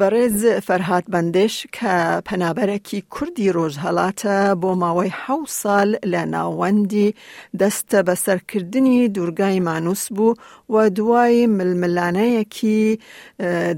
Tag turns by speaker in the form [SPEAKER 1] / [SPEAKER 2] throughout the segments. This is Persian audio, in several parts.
[SPEAKER 1] بەڕێز فەرهاات بەندش کە پەنابەرێکی کوردی ڕۆژهڵاتە بۆ ماوەی حە ساڵ لە ناوەندی دەستە بەسەرکردنی دوورگای مانوس بوو و دوای ململانەیەکی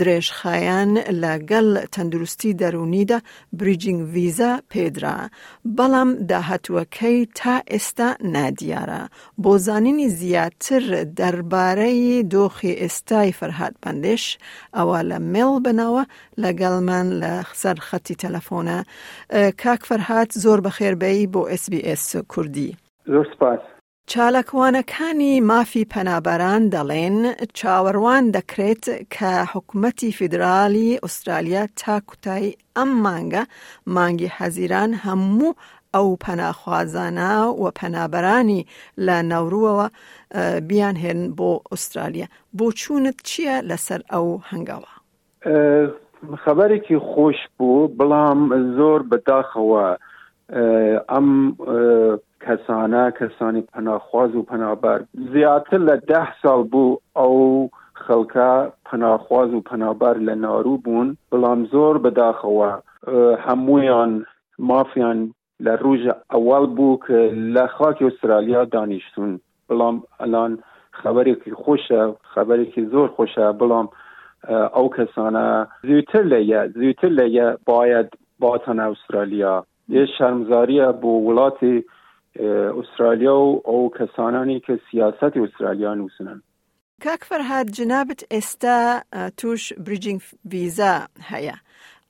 [SPEAKER 1] درێژخایەن لەگەڵ تەندروستی دەرونیدا bridging visa پێدرا. بەڵام داهتوەکەی تا ئێستا نادیارە. بۆ زانینی زیاتر دەربارەی دۆخی ئێستای فەرهاات بەندش ئەوە لە مێڵ بنەوە لەگەڵ من لە سەر خەتی تەلەفۆنە. کاک فەرهات زۆر بەخێربەی بۆ SسBS کوردی.
[SPEAKER 2] زۆر سپاس.
[SPEAKER 1] چالەکوانەکانی مافی پەنابەران دەڵێن چاوەڕوان دەکرێت کە حکوومەتی فیدرالی ئوسترالیا تا کوتایی ئەم مانگە مانگی حەزیران هەموو ئەو پەناخوازانە و پەنابەرانی لە نەوروەوە بیان هێن بۆ ئوسترالیا. بۆ چوونت چییە لەسەر ئەو هەنگاوە؟
[SPEAKER 2] خبرێکی خۆش بوو بەڵام زۆر بەداخەوە. ئەم کەسانە کەسانی پەناخواز و پەنابەر زیاتر لە ده ساڵ بوو ئەو خەڵکە پەناخواز و پەنابەر لە ناڕوو بوون. بەڵام زۆر بەداخەوە. هەمویان مافیان لە ڕوژە ئەوەڵ بوو کە لە خاکی ئوسترالیا دانیشتون بەڵام ئەلان خبرێکی خۆشە خبرێکی زۆر خۆشە. بەڵام ئەو کەسانە زووتر لەیە زووتر لەیە باید باتەنە ئوسترالیا یە شەرمزاریە بۆ وڵاتی ئوسترالیا و ئەو کەسانانی کە سیاستی ئوسترالیا نووسن
[SPEAKER 1] کاک فەرهاد جنابەت ئێستا توش بریجینگ ویزا هەیە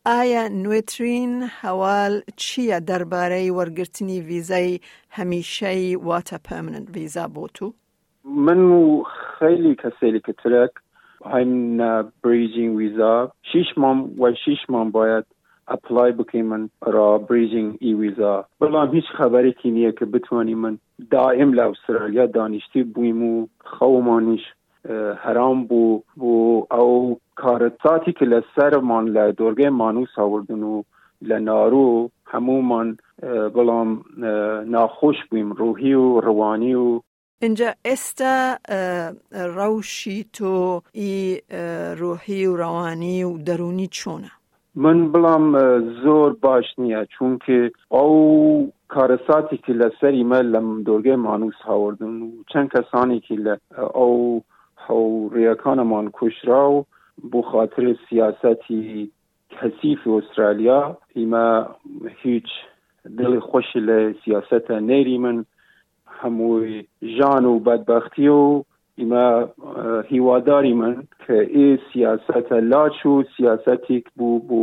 [SPEAKER 1] ئایا نوێترین هەواڵ چییە دەربارەی وەرگرتنی ویزای هەمیشەی واتە پەمننت ویزا بۆ تو
[SPEAKER 2] من و خیلی کەسێلی کە I'm uh, bridging visa. شش مام و شش مام باید اپلای بکی من را بریجنگ ای ویزا بەڵام هیچ خبرێکی نییە کە بتوانی من دائم لە ئوسترالیا دانیشتی بوویم و خەومانیش هەرام بوو بۆ ئەو کارەتاتی کە لە سەرمان لە دۆرگەی مانوس هاوردن و لە نارو هەمومان بەڵام ناخۆش بوویم ڕوحی و ڕوانی و
[SPEAKER 1] اینجا ئێستا ڕەوشی تۆ ئی ڕۆحی و ڕەوانی و دەرونی چۆنە؟
[SPEAKER 2] من بڵام زۆر باش نییە چونکە ئەو کارەساتێکی لەسەری مە لە دۆرگەی مانوس هاوردن و چەند کەسانێکی لە ئەو هەوڕیەکانەمان کوشرا و بۆ خاطر سیاسەتی کەسیفی ئوسترالیا ئیمە هیچ دڵی خۆشی لە سیاسەتە نەیری من هەمووی ژان و بەدبختی و ئیمە هیواداری من کە ئێ سیاستە لاچ و سیاسەتێک بوو بۆ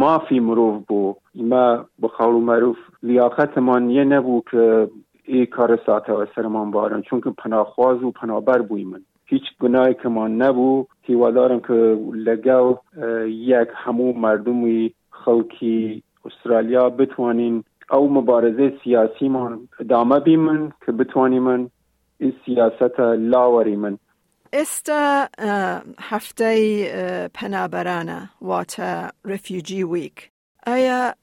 [SPEAKER 2] مافی مرۆڤ بۆ ئیمە بە خاڵ و مەروف لیاقەتمان یە نەبوو کە ئێ کارە ساتەوە سەرمان بارن چونکە پناخواز و پنابەر بووی من. هیچ گونایکەمان نەبوو. هیوادارم کە لەگەڵ یەک هەموو مردمی خەڵکی ئوسترالیا بتوانین او مبارزه سیاسی من ادامه بیمن که بتوانیم این سیاست لاوری من.
[SPEAKER 1] استا هفته پنابرانه واتا رفیوجی ویک آیا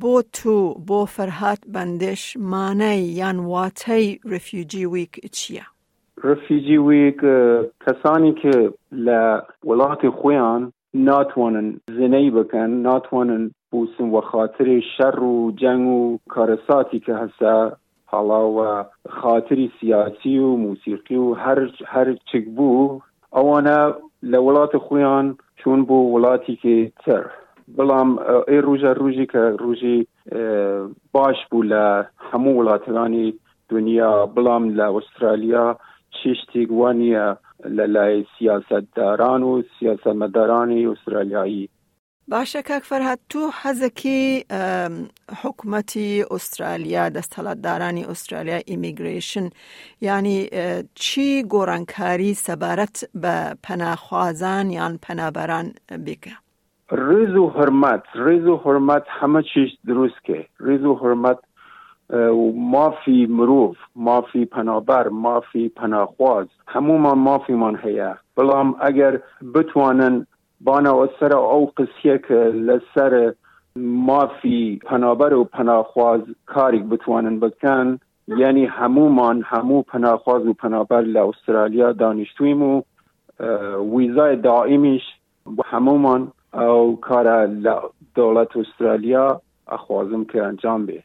[SPEAKER 1] بو تو بو فرهات بندش مانه یان واتی رفیوجی ویک چیه؟
[SPEAKER 2] رفیوجی ویک کسانی که لولات خویان ناتوانن زنی بکن ناتوانن بوسن و خاطر شر و جنگ و کارساتی که هسته حالا و خاطری سیاسی و موسیقی و هر هر چک بو اوانه لولات خویان چون بو ولاتی که تر. بەڵام ئێ ڕژە ڕژی کە ڕژی باش بوو لە هەموو وڵاتەکانی دنیا. بڵام لە ئوسترالیا چشتێک وانە لە لای سیاستداران و سیاستمەدارانی ئوسترالیایی
[SPEAKER 1] باشە کاک فەرهات تو حەزەکی حکوومەتی ئوسترالیا دەستهڵاتدارانی ئوسترالیا ئیمیگریشن ینی چی بە پەناخوازان یان پەنابەران بکە؟
[SPEAKER 2] ڕێز و هەرمەت ڕێز و هەرمەت همه چیش دروستکە ڕێز و هەرمەت مافی مرۆڤ مافی پەنابەر مافی پەناخواز هەمومان مافیمان هەیە. بەڵام ئەگەر بتوانن سرە ئەو قسیە کە لەسەر مافی پەنابەر و پەناخواز کارێک بتوانن بکەن یعنی هەمومان هەموو پەناخواز و پەنابەر لە ئوسترالیا دانیشتویم و ویزای دائمیش همومان او کار دولت استرالیا اخوازم که انجام به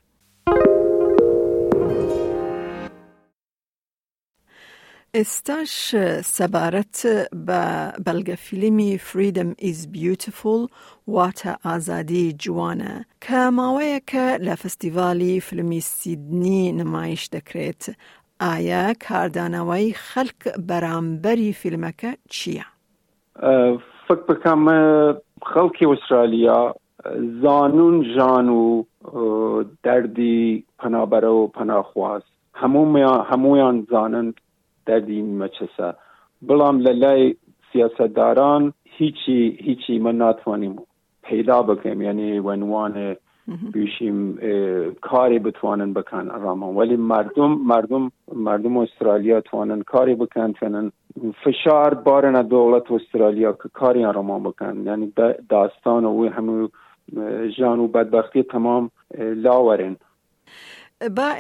[SPEAKER 1] استاش سبارت با بلغ فیلمی فریدم ایز بیوتیفول واتا آزادی جوانه. که ماویه که لفستیوالی فیلمی سیدنی نمایش دکریت آیا کاردانوی خلق برامبری فیلمکه چیه؟
[SPEAKER 2] فکر بکم خلقی استرالیا زانون جانو دردی پنابره و پناخواست همویان دردی مچسه بلام للای سیاستداران هیچی هیچی من ناتوانیم پیدا بکیم یعنی ونوان بیشیم کاری بتوانن بکن رامان ولی مردم مردم مردم استرالیا توانن کاری بکن توانن فشار بارن دولت استرالیا که کاری رامان بکن یعنی داستان و همو جان و بدبختی تمام لاورن
[SPEAKER 1] با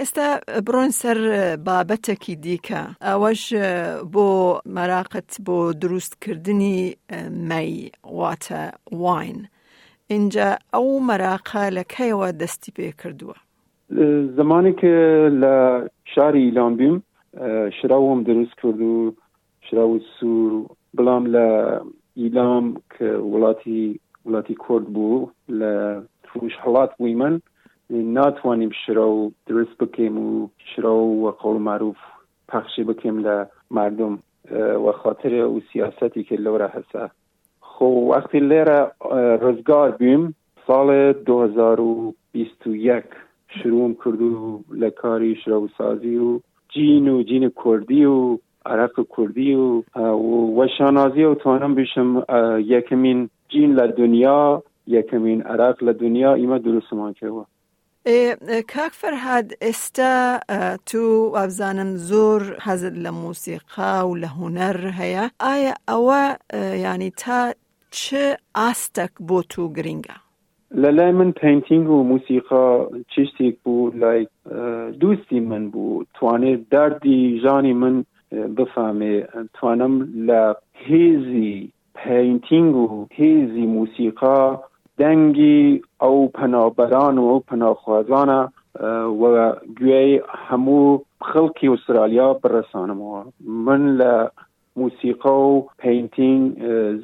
[SPEAKER 1] برون سر بابتکی دیکه اوش بو مراقت بو درست کردنی می واتا واین. اینجا او مراقه لکی و دستی پی کردوه
[SPEAKER 2] زمانی که لشار ایلان بیم شراو هم درست کردو شراو سور بلام لإیلام که ولاتی ولاتی کرد بو لفروش حالات ویمن ناتوانیم شراو درست بکیم و شراو و قول معروف پخشی بکیم لمردم و خاطر او سیاستی که لوره هسته خب وقتی لیره رزگار بیم سال 2021 شروع کردو لکاری شراو سازی و جین و جین کردی و عرق کردی و و شانازی و توانم بیشم یکمین جین لدنیا یکمین عرق لدنیا ایما درست ما که و.
[SPEAKER 1] کاک فەرهاد ئێستا تو وابزانم زۆر حەزت لە موسیقا و لە هوەر هەیە. ئایا ئەوە ینی تا چ ئاستەک بۆ تو گرنگە
[SPEAKER 2] لە لای من painting و موسیقا چشتێک بوو لای دوستی من بوو. توانێت دەردی ژانی من بفامێ توانم لە هێزی painting و هێزی موسیقا دەنگی ئەو پەنابەران و ئەو پەناخوازانە وە گوێی هەموو خەڵکی ئوسترالیا بڕسانمەوە من لە موسیقا و پینتین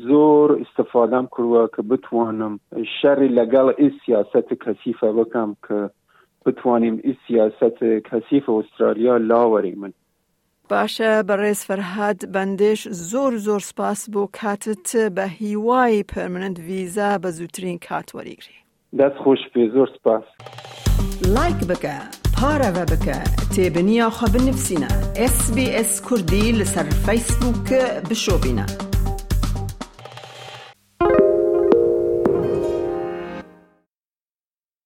[SPEAKER 2] زۆر استفادەم کردوە کە بتوانم شەڕی لەگەڵ ئ سیاست کەسیفە بکەم کە بتوانیم ئ سیاست کەسیفە ئوسترالیا لاوەری من.
[SPEAKER 1] باشە بەڕێز فەرهاد بەندێش زۆر زۆر سپاس بۆ کاتت بە هیوای پەرمنت ویزا بە زووترین کات وەریگری
[SPEAKER 2] دەست خۆش پێ زۆر سپاس
[SPEAKER 1] لایک بکە پارەوە بکە تێبنییاخوا بنفسینە SسBS کوردی لەسەر فیسبووکە بشۆبینە.